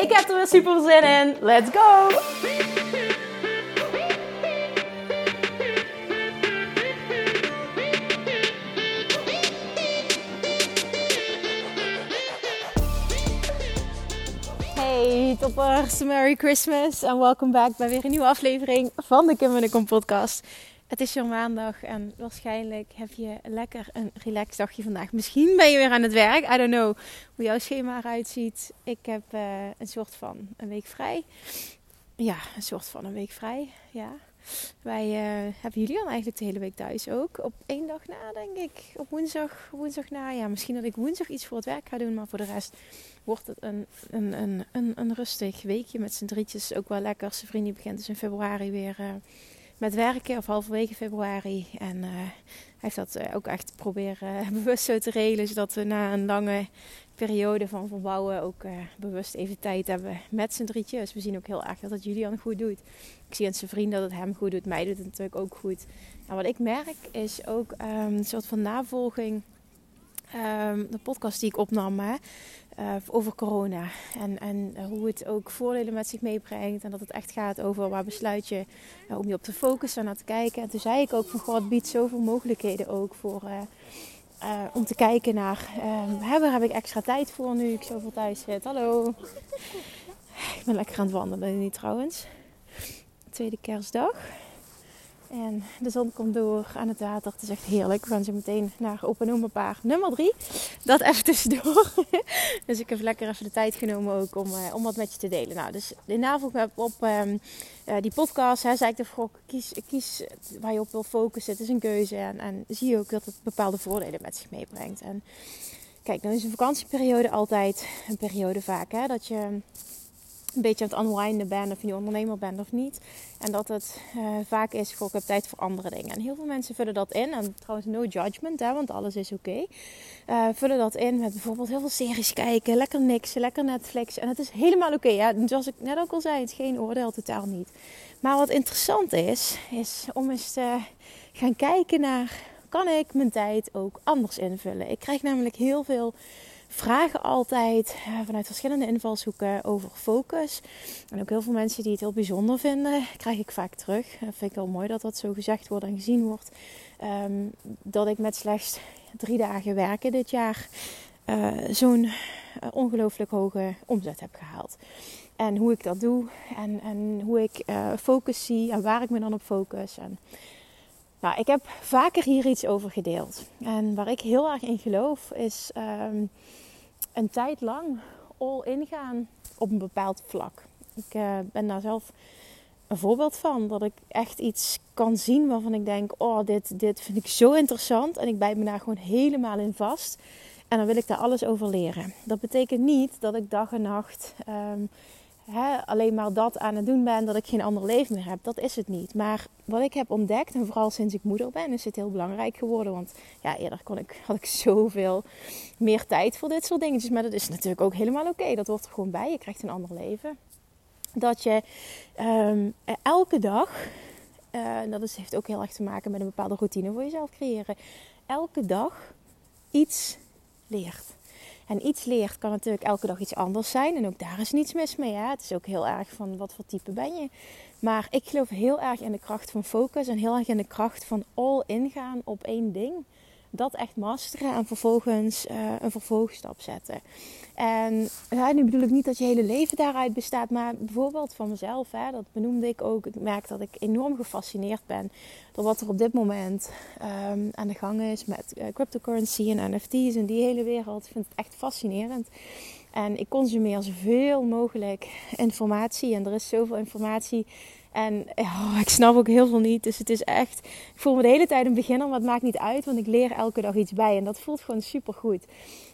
Ik heb er weer super zin in. Let's go! Hey toppers, Merry Christmas en welkom back bij weer een nieuwe aflevering van de Kim en Kom podcast. Het is weer maandag en waarschijnlijk heb je lekker een relaxed dagje vandaag. Misschien ben je weer aan het werk, I don't know hoe jouw schema eruit ziet. Ik heb uh, een soort van een week vrij. Ja, een soort van een week vrij, ja. Wij uh, hebben jullie dan eigenlijk de hele week thuis ook. Op één dag na, denk ik. Op woensdag, woensdag na. Ja, misschien dat ik woensdag iets voor het werk ga doen. Maar voor de rest wordt het een, een, een, een, een rustig weekje met z'n drietjes. Ook wel lekker. Zijn vriendin begint dus in februari weer uh, met werken. Of halverwege februari. En uh, hij heeft dat ook echt proberen bewust zo te regelen. Zodat we na een lange periode van verbouwen ook bewust even tijd hebben met z'n drietjes. We zien ook heel erg dat het Julian goed doet. Ik zie aan zijn vriend dat het hem goed doet. Mij doet het natuurlijk ook goed. En wat ik merk is ook um, een soort van navolging. Um, de podcast die ik opnam hè, uh, over corona. En, en hoe het ook voordelen met zich meebrengt. En dat het echt gaat over waar besluit je uh, om je op te focussen en naar te kijken. En toen zei ik ook van God, biedt zoveel mogelijkheden ook voor... Om te kijken naar uh, waar heb ik extra tijd voor nu ik zoveel thuis zit. Hallo. Ik ben lekker aan het wandelen nu trouwens. Tweede kerstdag. En de zon komt door aan het water. Het is echt heerlijk. We gaan zo meteen naar Open Paar nummer 3. Dat even tussendoor. dus ik heb lekker even de tijd genomen ook om, uh, om wat met je te delen. Nou, dus de navolg op um, uh, die podcast. Zei ik de kies, kies waar je op wil focussen. Het is een keuze. En, en zie je ook dat het bepaalde voordelen met zich meebrengt. En kijk, dan is een vakantieperiode altijd een periode vaak. Hè, dat je een beetje aan het unwinden ben, of je nu ondernemer bent of niet. En dat het uh, vaak is, ik heb tijd voor andere dingen. En heel veel mensen vullen dat in. En trouwens, no judgment, hè, want alles is oké. Uh, vullen dat in met bijvoorbeeld heel veel series kijken, lekker niks, lekker Netflix. En het is helemaal oké. Okay, zoals ik net ook al zei, het is geen oordeel, totaal niet. Maar wat interessant is, is om eens te gaan kijken naar... kan ik mijn tijd ook anders invullen? Ik krijg namelijk heel veel vragen altijd uh, vanuit verschillende invalshoeken over focus. En ook heel veel mensen die het heel bijzonder vinden, krijg ik vaak terug. Dat vind ik wel mooi dat dat zo gezegd wordt en gezien wordt. Um, dat ik met slechts drie dagen werken dit jaar uh, zo'n ongelooflijk hoge omzet heb gehaald. En hoe ik dat doe en, en hoe ik focus zie en waar ik me dan op focus. En, nou, ik heb vaker hier iets over gedeeld. En waar ik heel erg in geloof is um, een tijd lang all ingaan op een bepaald vlak. Ik uh, ben daar zelf een voorbeeld van. Dat ik echt iets kan zien waarvan ik denk: oh, dit, dit vind ik zo interessant. En ik bijt me daar gewoon helemaal in vast. En dan wil ik daar alles over leren. Dat betekent niet dat ik dag en nacht um, alleen maar dat aan het doen ben, dat ik geen ander leven meer heb. Dat is het niet. Maar wat ik heb ontdekt, en vooral sinds ik moeder ben, is het heel belangrijk geworden. Want ja, eerder kon ik, had ik zoveel meer tijd voor dit soort dingetjes. Maar dat is natuurlijk ook helemaal oké. Dat wordt er gewoon bij. Je krijgt een ander leven. Dat je um, elke dag, uh, dat is, heeft ook heel erg te maken met een bepaalde routine voor jezelf creëren. Elke dag iets leert. En iets leert kan natuurlijk elke dag iets anders zijn. En ook daar is niets mis mee. Hè? Het is ook heel erg van wat voor type ben je. Maar ik geloof heel erg in de kracht van focus. En heel erg in de kracht van all ingaan op één ding. Dat echt masteren en vervolgens uh, een vervolgstap zetten. En nu bedoel ik niet dat je hele leven daaruit bestaat, maar bijvoorbeeld van mezelf, hè, dat benoemde ik ook. Ik merk dat ik enorm gefascineerd ben door wat er op dit moment um, aan de gang is met uh, cryptocurrency en NFT's en die hele wereld. Ik vind het echt fascinerend. En ik consumeer zoveel mogelijk informatie en er is zoveel informatie En oh, ik snap ook heel veel niet. Dus het is echt, ik voel me de hele tijd een beginner, maar het maakt niet uit, want ik leer elke dag iets bij. En dat voelt gewoon super goed.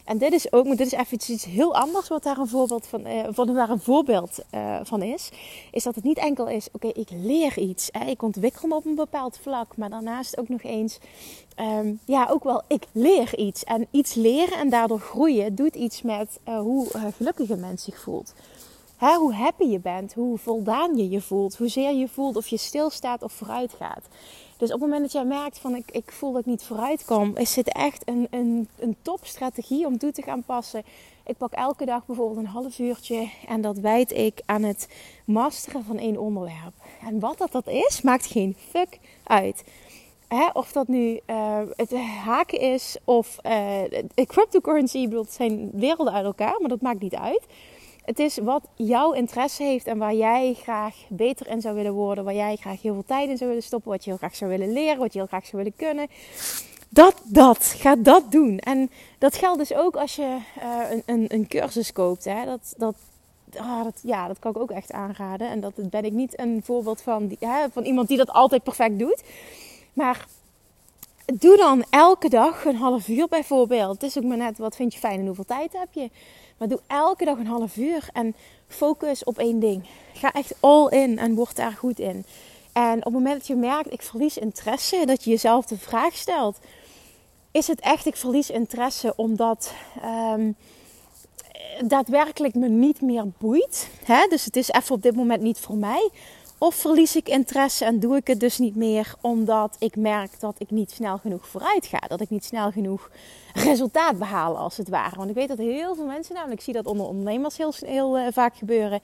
En dit is ook, maar dit is even iets heel anders wat daar een voorbeeld van, eh, daar een voorbeeld uh, van is. Is dat het niet enkel is, oké, ik leer iets. Ik ontwikkel me op een bepaald vlak. Maar daarnaast ook nog eens, um, ja, ook wel, ik leer iets. En iets leren en daardoor groeien doet iets met uh, hoe gelukkig een mens zich voelt. Hoe happy je bent, hoe voldaan je je voelt, hoezeer je voelt of je stilstaat of vooruit gaat. Dus op het moment dat jij merkt van ik, ik voel dat ik niet vooruit kom, is het echt een, een, een topstrategie om toe te gaan passen. Ik pak elke dag bijvoorbeeld een half uurtje en dat wijd ik aan het masteren van één onderwerp. En wat dat, dat is, maakt geen fuck uit. Hè, of dat nu uh, het haken is of uh, cryptocurrency, ik bedoel, zijn werelden uit elkaar, maar dat maakt niet uit. Het is wat jouw interesse heeft en waar jij graag beter in zou willen worden. Waar jij graag heel veel tijd in zou willen stoppen. Wat je heel graag zou willen leren. Wat je heel graag zou willen kunnen. Dat, dat. Ga dat doen. En dat geldt dus ook als je uh, een, een, een, cursus koopt. Hè. Dat, dat, ah, dat, ja, dat kan ik ook echt aanraden. En dat ben ik niet een voorbeeld van, hè, van iemand die dat altijd perfect doet. Maar doe dan elke dag een half uur bijvoorbeeld. Het is ook maar net wat vind je fijn en hoeveel tijd heb je. Maar doe elke dag een half uur en focus op één ding. Ga echt all in en word daar goed in. En op het moment dat je merkt, ik verlies interesse, dat je jezelf de vraag stelt: is het echt, ik verlies interesse omdat um, daadwerkelijk me niet meer boeit? Hè? Dus het is even op dit moment niet voor mij. Of verlies ik interesse en doe ik het dus niet meer omdat ik merk dat ik niet snel genoeg vooruit ga. Dat ik niet snel genoeg resultaat behaal als het ware. Want ik weet dat heel veel mensen, namelijk ik zie dat onder ondernemers heel, heel uh, vaak gebeuren.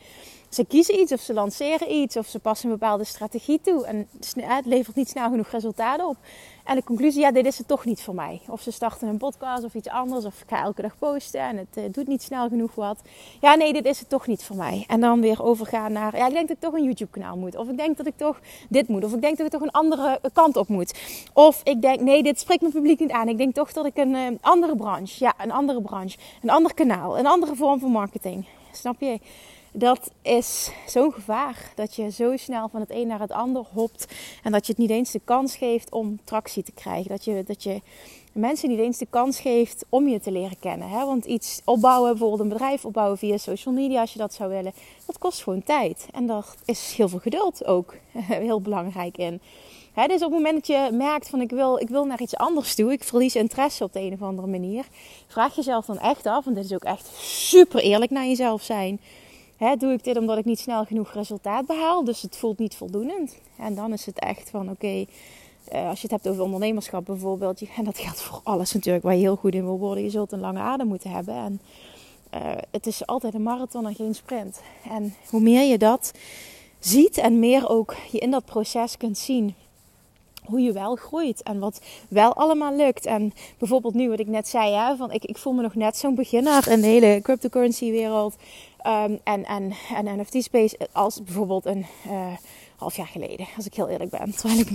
Ze kiezen iets of ze lanceren iets of ze passen een bepaalde strategie toe. En het levert niet snel genoeg resultaten op. En de conclusie, ja, dit is het toch niet voor mij. Of ze starten een podcast of iets anders. Of ik ga elke dag posten en het uh, doet niet snel genoeg wat. Ja, nee, dit is het toch niet voor mij. En dan weer overgaan naar, ja, ik denk dat ik toch een YouTube kanaal moet. Of ik denk dat ik toch dit moet. Of ik denk dat ik toch een andere kant op moet. Of ik denk, nee, dit spreekt mijn publiek niet aan. Ik denk toch dat ik een uh, andere branche, ja, een andere branche. Een ander kanaal, een andere vorm van marketing. Snap je? Dat is zo'n gevaar. Dat je zo snel van het een naar het ander hopt. En dat je het niet eens de kans geeft om tractie te krijgen. Dat je, dat je mensen niet eens de kans geeft om je te leren kennen. Hè? Want iets opbouwen, bijvoorbeeld een bedrijf opbouwen via social media, als je dat zou willen, dat kost gewoon tijd. En daar is heel veel geduld ook heel belangrijk in. Hè, dus op het moment dat je merkt van ik wil, ik wil naar iets anders toe, ik verlies interesse op de een of andere manier, vraag jezelf dan echt af, en dit is ook echt super eerlijk naar jezelf zijn Hè, doe ik dit omdat ik niet snel genoeg resultaat behaal, dus het voelt niet voldoende. En dan is het echt van oké, uh, als je het hebt over ondernemerschap bijvoorbeeld, en dat geldt voor alles natuurlijk waar je heel goed in wil worden, je zult een lange adem moeten hebben. En uh, het is altijd een marathon en geen sprint. En hoe meer je dat ziet en meer ook je in dat proces kunt zien hoe je wel groeit en wat wel allemaal lukt. En bijvoorbeeld nu wat ik net zei, hè, van ik, ik voel me nog net zo'n beginner in de hele cryptocurrency wereld. Um, en, en, en NFT Space als bijvoorbeeld een uh, half jaar geleden, als ik heel eerlijk ben. Terwijl ik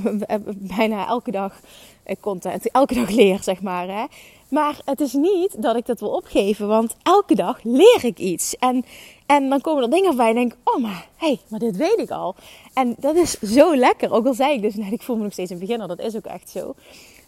bijna elke dag uh, content, elke dag leer, zeg maar. Hè. Maar het is niet dat ik dat wil opgeven, want elke dag leer ik iets. En, en dan komen er dingen bij en denk oh maar, hey, maar dit weet ik al. En dat is zo lekker. Ook al zei ik dus net, ik voel me nog steeds een beginner, dat is ook echt zo.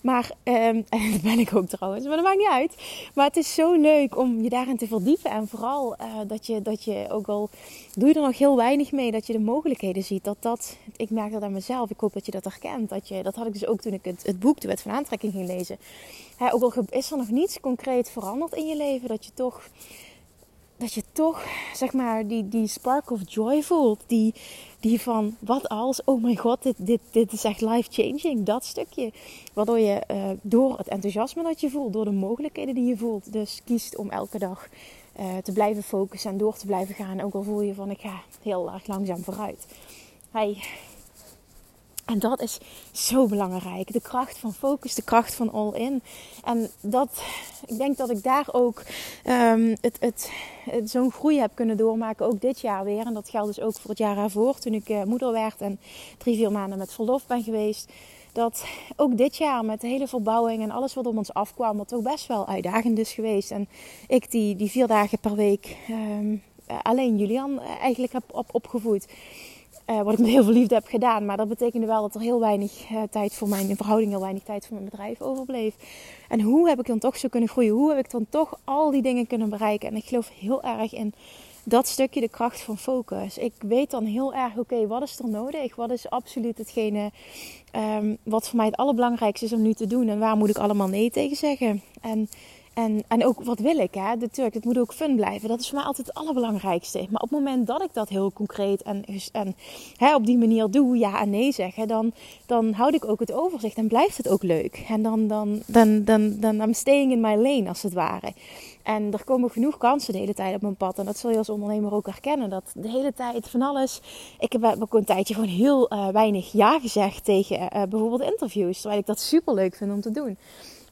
Maar, en dat ben ik ook trouwens, maar dat maakt niet uit. Maar het is zo leuk om je daarin te verdiepen. En vooral uh, dat, je, dat je, ook al doe je er nog heel weinig mee, dat je de mogelijkheden ziet. Dat dat, ik merk dat aan mezelf, ik hoop dat je dat herkent. Dat, je, dat had ik dus ook toen ik het, het boek De Wet van Aantrekking ging lezen. Ook al is er nog niets concreet veranderd in je leven, dat je toch dat je toch, zeg maar, die, die spark of joy voelt. Die, die van, wat als, oh mijn god, dit, dit, dit is echt life-changing. Dat stukje. Waardoor je uh, door het enthousiasme dat je voelt, door de mogelijkheden die je voelt, dus kiest om elke dag uh, te blijven focussen en door te blijven gaan. Ook al voel je van, ik ga heel erg langzaam vooruit. Hey, en dat is zo belangrijk. De kracht van focus, de kracht van all in. En dat, ik denk dat ik daar ook um, het, het, zo'n groei heb kunnen doormaken, ook dit jaar weer. En dat geldt dus ook voor het jaar daarvoor, toen ik uh, moeder werd en drie, vier maanden met verlof ben geweest. Dat ook dit jaar met de hele verbouwing en alles wat op ons afkwam, wat toch best wel uitdagend is geweest. En ik die, die vier dagen per week um, alleen Julian eigenlijk heb op, opgevoed Uh, wat ik met heel veel liefde heb gedaan. Maar dat betekende wel dat er heel weinig uh, tijd voor mijn verhouding, heel weinig tijd voor mijn bedrijf overbleef. En hoe heb ik dan toch zo kunnen groeien? Hoe heb ik dan toch al die dingen kunnen bereiken? En ik geloof heel erg in dat stukje de kracht van focus. Ik weet dan heel erg, oké, wat is er nodig? Wat is absoluut hetgene um, wat voor mij het allerbelangrijkste is om nu te doen? En waar moet ik allemaal nee tegen zeggen? En en, en ook wat wil ik, hè? de Turk, het moet ook fun blijven. Dat is voor mij altijd het allerbelangrijkste. Maar op het moment dat ik dat heel concreet en, en hè, op die manier doe, ja en nee zeggen, dan, dan houd ik ook het overzicht en blijft het ook leuk. En dan, dan, dan, dan, dan I'm staying in my lane, als het ware. En er komen genoeg kansen de hele tijd op mijn pad. En dat zul je als ondernemer ook herkennen. Dat de hele tijd van alles. Ik heb ook een tijdje gewoon heel uh, weinig ja gezegd tegen uh, bijvoorbeeld interviews. Terwijl ik dat super leuk vind om te doen.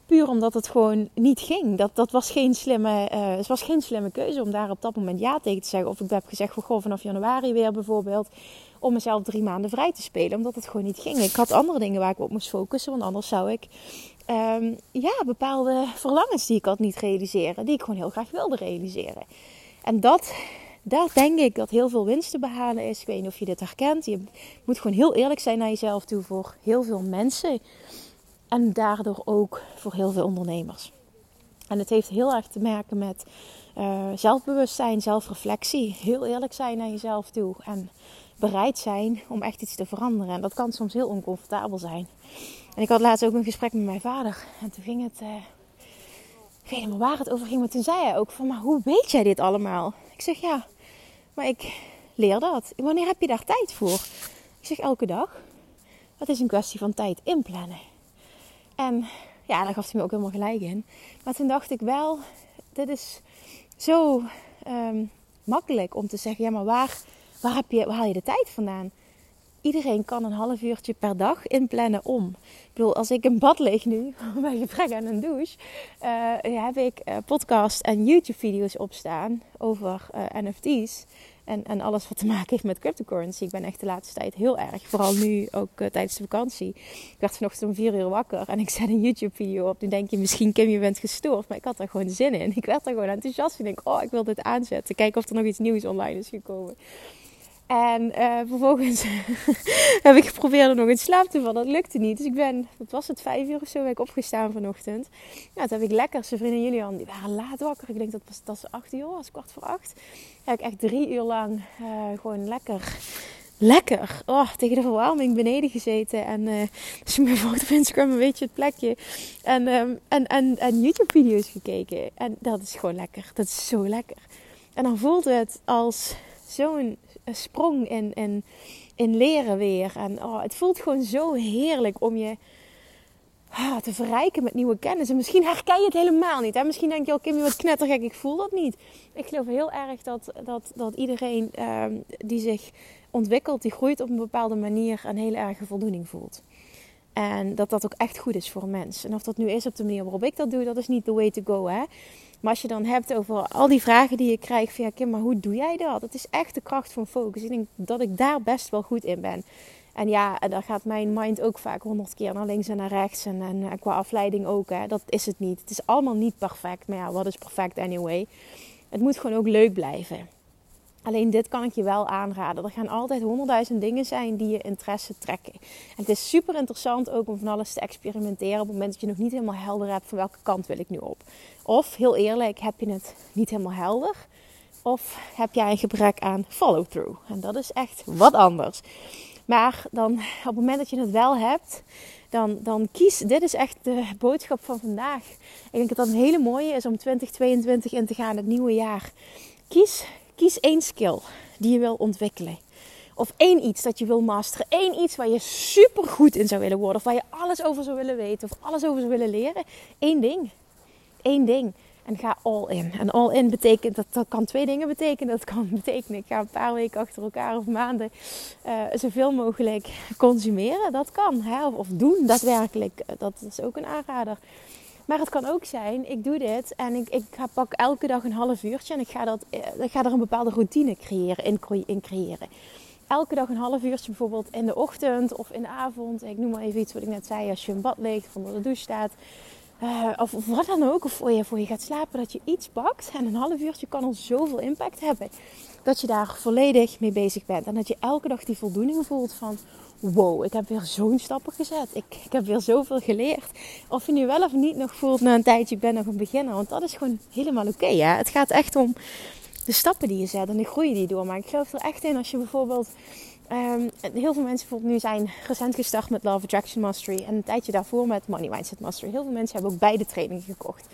Puur omdat het gewoon niet ging. Dat, dat was, geen slimme, uh, het was geen slimme keuze om daar op dat moment ja tegen te zeggen. Of ik heb gezegd goh, vanaf januari weer bijvoorbeeld. Om mezelf drie maanden vrij te spelen. Omdat het gewoon niet ging. Ik had andere dingen waar ik op moest focussen. Want anders zou ik um, ja, bepaalde verlangens die ik had niet realiseren. Die ik gewoon heel graag wilde realiseren. En dat, daar denk ik dat heel veel winst te behalen is. Ik weet niet of je dit herkent. Je moet gewoon heel eerlijk zijn naar jezelf toe voor heel veel mensen. En daardoor ook voor heel veel ondernemers. En het heeft heel erg te maken met uh, zelfbewustzijn, zelfreflectie. Heel eerlijk zijn naar jezelf toe. En bereid zijn om echt iets te veranderen. En dat kan soms heel oncomfortabel zijn. En ik had laatst ook een gesprek met mijn vader. En toen ging het. Uh, ik weet waar het over ging. Maar toen zei hij ook van, maar hoe weet jij dit allemaal? Ik zeg, ja, maar ik leer dat. Wanneer heb je daar tijd voor? Ik zeg, elke dag. Het is een kwestie van tijd inplannen. En ja, daar gaf hij me ook helemaal gelijk in. Maar toen dacht ik wel, dit is zo ehm, makkelijk om te zeggen, ja, maar waar, waar, heb je, waar haal je de tijd vandaan? Iedereen kan een half uurtje per dag inplannen om. Ik bedoel, als ik in bad lig nu, bij gebrek aan een douche, uh, heb ik uh, podcast en YouTube-video's opstaan over uh, NFT's. En, en alles wat te maken heeft met cryptocurrency. Ik ben echt de laatste tijd heel erg, vooral nu ook uh, tijdens de vakantie. Ik werd vanochtend om vier uur wakker en ik zet een YouTube-video op. Nu denk je misschien, Kim, je bent gestoord. Maar ik had er gewoon zin in. Ik werd er gewoon enthousiast. Ik denk, oh, ik wil dit aanzetten. Kijken of er nog iets nieuws online is gekomen. En uh, vervolgens heb ik geprobeerd om nog in slaap te vallen. Dat lukte niet. Dus ik ben, wat was het, vijf uur of zo ben ik opgestaan vanochtend. Ja, toen heb ik lekker, zijn vriendin Julian, die waren laat wakker. Ik denk dat was, dat was acht uur, was kwart voor acht. Heb ik echt drie uur lang uh, gewoon lekker, lekker, oh, tegen de verwarming beneden gezeten. En uh, me volgt op Instagram, een beetje het plekje. En, um, en, en, en YouTube video's gekeken. En dat is gewoon lekker. Dat is zo lekker. En dan voelt het als zo'n sprong in, in, in leren weer. En oh, het voelt gewoon zo heerlijk om je ah, te verrijken met nieuwe kennis. En misschien herken je het helemaal niet. Hè? Misschien denk je ook, Kim, wat knettergek, ik voel dat niet. Ik geloof heel erg dat, dat, dat iedereen ehm, die zich ontwikkelt, die groeit op een bepaalde manier, een hele erge voldoening voelt. En dat dat ook echt goed is voor een mens. En of dat nu is op de manier waarop ik dat doe, dat is niet the way to go. Hè? Maar als je dan hebt over al die vragen die je krijgt van ja Kim, maar hoe doe jij dat? Dat is echt de kracht van focus. Ik denk dat ik daar best wel goed in ben. En ja, dan gaat mijn mind ook vaak honderd keer naar links en naar rechts. En, en, qua afleiding ook. Hè. Dat is het niet. Het is allemaal niet perfect. Maar ja, wat is perfect anyway? Het moet gewoon ook leuk blijven. Alleen dit kan ik je wel aanraden. Er gaan altijd honderdduizend dingen zijn die je interesse trekken. En het is super interessant ook om van alles te experimenteren op het moment dat je nog niet helemaal helder hebt van welke kant wil ik nu op. Of heel eerlijk, heb je het niet helemaal helder? Of heb jij een gebrek aan follow-through? En dat is echt wat anders. Maar dan op het moment dat je het wel hebt, dan, dan kies. Dit is echt de boodschap van vandaag. Ik denk dat dat een hele mooie is om 2022 in te gaan, het nieuwe jaar. Kies Kies één skill die je wil ontwikkelen. Of één iets dat je wil masteren. Eén iets waar je super goed in zou willen worden. Of waar je alles over zou willen weten. Of alles over zou willen leren. Eén ding. Eén ding. En ga all in. En all in betekent, dat, dat kan twee dingen betekenen. Dat kan betekenen, ik ga een paar weken achter elkaar of maanden uh, zoveel mogelijk consumeren. Dat kan. Hè? Of, of doen daadwerkelijk. Dat is ook een aanrader. Maar het kan ook zijn, ik doe dit en ik, ik ga pak elke dag een half uurtje en ik ga, dat, eh, ik ga er een bepaalde routine creëren, in, in creëren. Elke dag een half uurtje bijvoorbeeld in de ochtend of in de avond. Ik noem maar even iets wat ik net zei. Als je een bad ligt of onder de douche staat. Of, of, wat dan ook. Of voor je, voor je gaat slapen. Dat je iets pakt. En een half uurtje kan al zoveel impact hebben dat je daar volledig mee bezig bent. En dat je elke dag die voldoening voelt van wow, ik heb weer zo'n stappen gezet. Ik, ik heb weer zoveel geleerd. Of je nu wel of niet nog voelt na een tijdje, ik ben nog een beginner. Want dat is gewoon helemaal oké. Het gaat echt om de stappen die je zet en de groei die je doormaakt. Ik geloof er echt in als je bijvoorbeeld... Um, heel veel mensen bijvoorbeeld nu zijn recent gestart met Love Attraction Mastery. En een tijdje daarvoor met Money Mindset Mastery. Heel veel mensen hebben ook beide trainingen gekocht.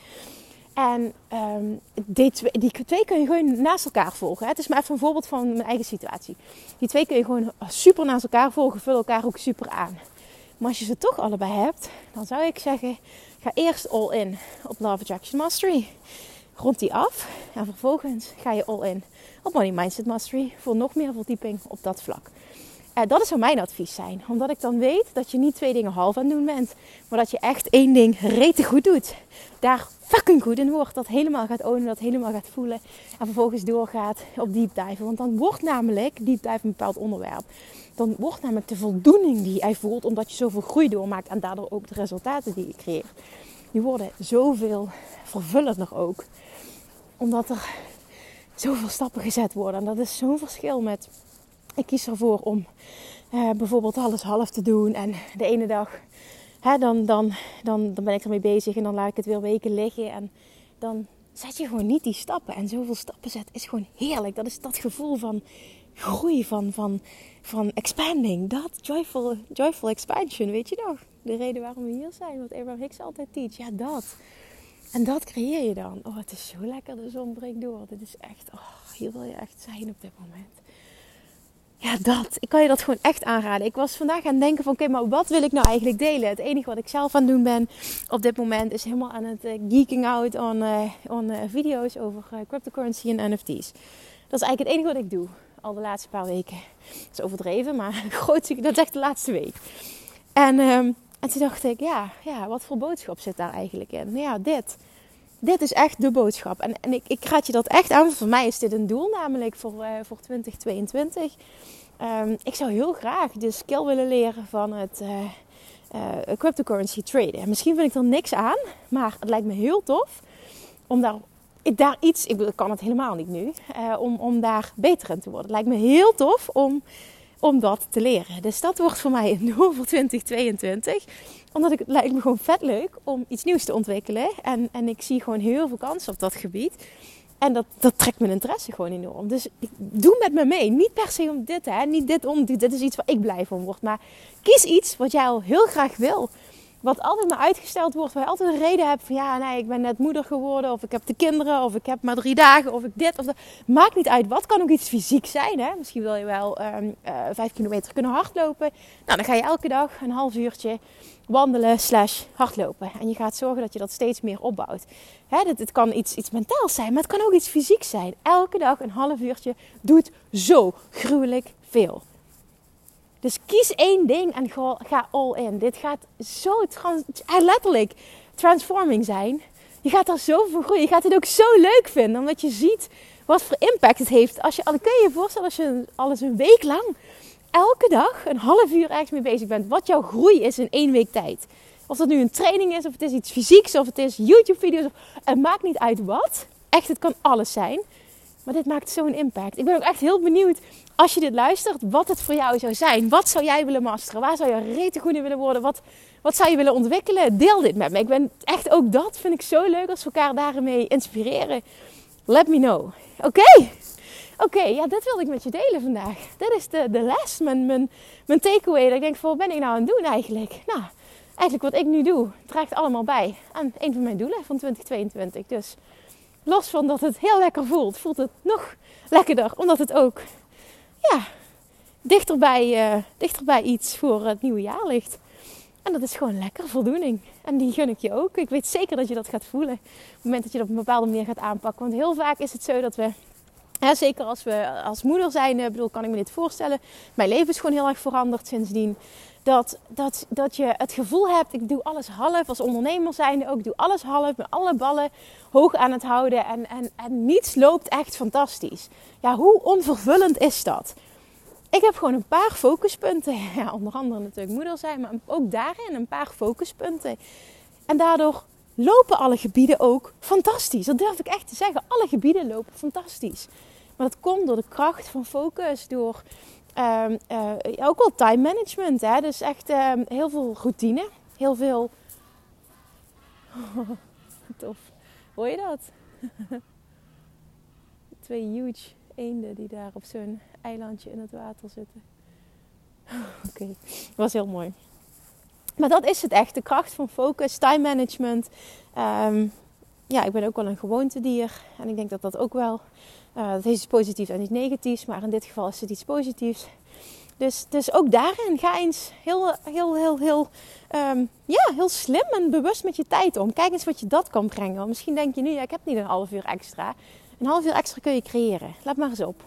En um, die, twee, die, twee, kun je gewoon naast elkaar volgen. Het is maar even een voorbeeld van mijn eigen situatie. Die twee kun je gewoon super naast elkaar volgen, vullen elkaar ook super aan. Maar als je ze toch allebei hebt, dan zou ik zeggen: ga eerst all in op Love Attraction Mastery. Rond die af. En vervolgens ga je all in op Money Mindset Mastery voor nog meer verdieping op dat vlak. Uh, dat zou mijn advies zijn. Omdat ik dan weet dat je niet twee dingen half aan doen bent. Maar dat je echt één ding rete goed doet. Daar fucking goed in wordt. Dat helemaal gaat ownen, dat helemaal gaat voelen. En vervolgens doorgaat op deep. Want dan wordt namelijk deep een bepaald onderwerp. Dan wordt namelijk de voldoening die jij voelt. Omdat je zoveel groei doormaakt. En daardoor ook de resultaten die je creëert. Die worden zoveel vervullender ook. Omdat er zoveel stappen gezet worden. En dat is zo'n verschil met ik kies ervoor om uh, bijvoorbeeld alles half te doen. En de ene dag, hè, dan, dan, dan, dan ben ik ermee bezig en dan laat ik het weer weken liggen. En dan zet je gewoon niet die stappen. En zoveel stappen zetten is gewoon heerlijk. Dat is dat gevoel van groei, van, van, van expanding. Dat, joyful, joyful expansion, weet je nog? De reden waarom we hier zijn, wat Abraham Hicks altijd teach. Ja, dat. En dat creëer je dan. Oh, het is zo lekker, de zon breekt door. Dit is echt, oh, hier wil je echt zijn op dit moment ja, dat. Ik kan je dat gewoon echt aanraden. Ik was vandaag aan het denken van, oké, maar wat wil ik nou eigenlijk delen? Het enige wat ik zelf aan het doen ben op dit moment is helemaal aan het uh, geeking out on, on uh, video's over cryptocurrency en NFT's. Dat is eigenlijk het enige wat ik doe al de laatste paar weken. Dat is overdreven, maar groot, dat is echt de laatste week. En, um, en toen dacht ik, ja, ja, wat voor boodschap zit daar eigenlijk in? Nou ja, dit dit is echt de boodschap. En, en ik, ik raad je dat echt aan. Voor mij is dit een doel, namelijk voor, uh, voor 2022. Um, ehm, ik zou heel graag de skill willen leren van het uh, uh, cryptocurrency traden. misschien vind ik er niks aan, maar het lijkt me heel tof om daar, daar iets, ik kan het helemaal niet nu, om, om daar beter in te worden. Het lijkt me heel tof om om dat te leren. Dus dat wordt voor mij een doel voor 2022. Omdat ik, het lijkt me gewoon vet leuk om iets nieuws te ontwikkelen. En, en ik zie gewoon heel veel kansen op dat gebied. En dat, dat trekt mijn interesse gewoon enorm. Dus doe met me mee. Niet per se om dit, hè. Niet dit om dit. Dit is iets waar ik blij van word. Maar kies iets wat jij al heel graag wil wat altijd maar uitgesteld wordt, waar je altijd een reden hebt van ja, nee, ik ben net moeder geworden, of ik heb de kinderen, of ik heb maar drie dagen, of ik dit of dat. Maakt niet uit. Wat kan ook iets fysiek zijn? Hè? Misschien wil je wel um, uh, vijf kilometer kunnen hardlopen. Nou, dan ga je elke dag een half uurtje wandelen slash hardlopen. En je gaat zorgen dat je dat steeds meer opbouwt. Hè, het kan iets, iets mentaals zijn, maar het kan ook iets fysiek zijn. Elke dag een half uurtje doet zo gruwelijk veel. Dus kies één ding en ga, ga all in. Dit gaat zo eh, letterlijk transforming zijn. Je gaat er zo groeien. Je gaat het ook zo leuk vinden. Omdat je ziet wat voor impact het heeft. Als je, kun je je voorstellen als je alles een week lang elke dag een half uur ergens mee bezig bent. Wat jouw groei is in één week tijd. Of dat nu een training is, of het is iets fysieks, of het is YouTube-video's. Het maakt niet uit wat. Echt, het kan alles zijn. Maar dit maakt zo'n impact. Ik ben ook echt heel benieuwd als je dit luistert, wat het voor jou zou zijn. Wat zou jij willen masteren? Waar zou je rete goed in willen worden? Wat, wat zou je willen ontwikkelen? Deel dit met me. Ik ben echt ook dat vind ik zo leuk als we elkaar daarmee inspireren. Let me know. Oké? Oké, ja, dit wilde ik met je delen vandaag. Dit is de, de les, mijn, mijn, mijn takeaway. Dat ik denk, wat ben ik nou aan het doen eigenlijk? Nou, eigenlijk wat ik nu doe, draagt allemaal bij aan een van mijn doelen van 2022. Dus los van dat het heel lekker voelt, voelt het nog lekkerder. Omdat het ook ja, dichterbij, dichterbij iets voor het nieuwe jaar ligt. En dat is gewoon lekker voldoening. En die gun ik je ook. Ik weet zeker dat je dat gaat voelen. Op het moment dat je dat op een bepaalde manier gaat aanpakken. Want heel vaak is het zo dat we ja, zeker als we als moeder zijn, eh, bedoel, kan ik me dit voorstellen. Mijn leven is gewoon heel erg veranderd sindsdien. Dat, dat, dat je het gevoel hebt, ik doe alles half. Als ondernemer zijn ook, ik doe alles half. Met alle ballen hoog aan het houden. En, en, en niets loopt echt fantastisch. Ja, hoe onvervullend is dat? Ik heb gewoon een paar focuspunten. Ja, onder andere natuurlijk moeder zijn, maar ook daarin een paar focuspunten. En daardoor lopen alle gebieden ook fantastisch. Dat durf ik echt te zeggen. Alle gebieden lopen fantastisch. Maar dat komt door de kracht van focus, door um, uh, ook wel time management. Hè? Dus echt um, heel veel routine, heel veel. tof. Hoor je dat? Twee huge eenden die daar op zo'n eilandje in het water zitten. Oké, was heel mooi. Maar dat is het echt. De kracht van focus, time management. Um, ja, ik ben ook wel een gewoontedier. En ik denk dat dat ook wel... Uh, dat heeft iets positiefs en iets negatiefs. Maar in dit geval is het iets positiefs. Dus, dus ook daarin ga eens heel, heel, heel, heel, um, ja, heel slim en bewust met je tijd om. Kijk eens wat je dat kan brengen. misschien denk je nu, ik heb niet een half uur extra. Een half uur extra kun je creëren. Laat maar eens op.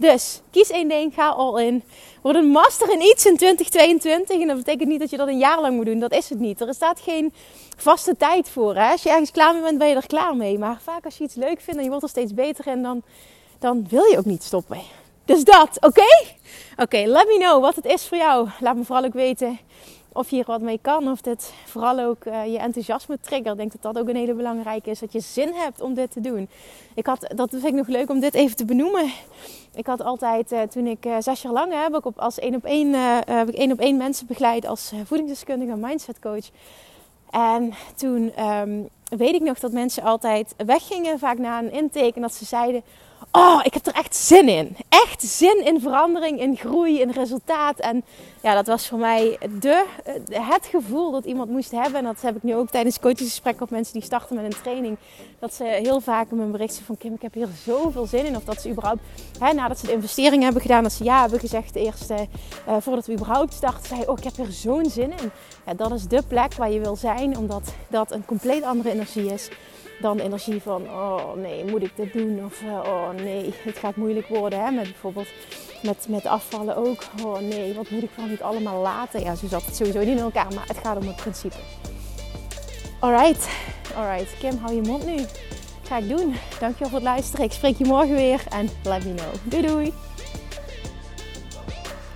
Dus kies één ding, ga all in. Word een master in iets in 2022. En dat betekent niet dat je dat een jaar lang moet doen. Dat is het niet. Er staat geen vaste tijd voor. Hè? Als je ergens klaar mee bent, ben je er klaar mee. Maar vaak als je iets leuk vindt en je wordt er steeds beter in, dan, dan wil je ook niet stoppen. Dus dat, oké? Oké, let me know wat het is voor jou. Laat me vooral ook weten of je hier wat mee kan. Of dit vooral ook uh, je enthousiasme triggert. Ik denk dat dat ook een hele belangrijke is. Dat je zin hebt om dit te doen. Ik had, dat vind ik nog leuk om dit even te benoemen. Ik had altijd, uh, toen ik uh, zes jaar lang heb ik op, als één op één, heb ik één op één mensen begeleid als voedingsdeskundige en mindset coach. En toen um, weet ik nog dat mensen altijd weggingen, vaak na een intake. En dat ze zeiden, oh, ik heb er echt zin in. Echt zin in verandering, in groei, in resultaat. En ja, dat was voor mij de, het gevoel dat iemand moest hebben. En dat heb ik nu ook tijdens coachingsgesprekken of mensen die starten met een training. Dat ze heel vaak mijn berichten van Kim, ik heb hier zoveel zin in. Of dat ze überhaupt, hè, nadat ze de investering hebben gedaan, dat ze ja hebben gezegd eerst uh, voordat we überhaupt starten. Zei, oh, ik heb hier zo'n zin in. Ja, dat is de plek waar je wil zijn, omdat dat een compleet andere energie is dan energie van, oh nee, moet ik dit doen? Of uh, oh nee, het gaat moeilijk worden. Hè? Met bijvoorbeeld met, met afvallen ook. Oh nee, wat moet ik van niet allemaal laten? Ja, zo zat het sowieso niet in elkaar, maar het gaat om het principe. Alright, alright. Kim, hou je mond nu. Ga ik doen. Dankjewel voor het luisteren. Ik spreek je morgen weer en let me know. Doei doei.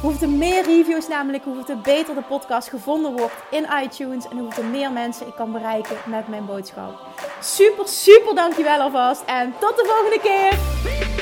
Hoeveel meer reviews namelijk, hoeveel beter de podcast gevonden wordt in iTunes en hoeveel meer mensen ik kan bereiken met mijn boodschap. Super, super dankjewel alvast en tot de volgende keer!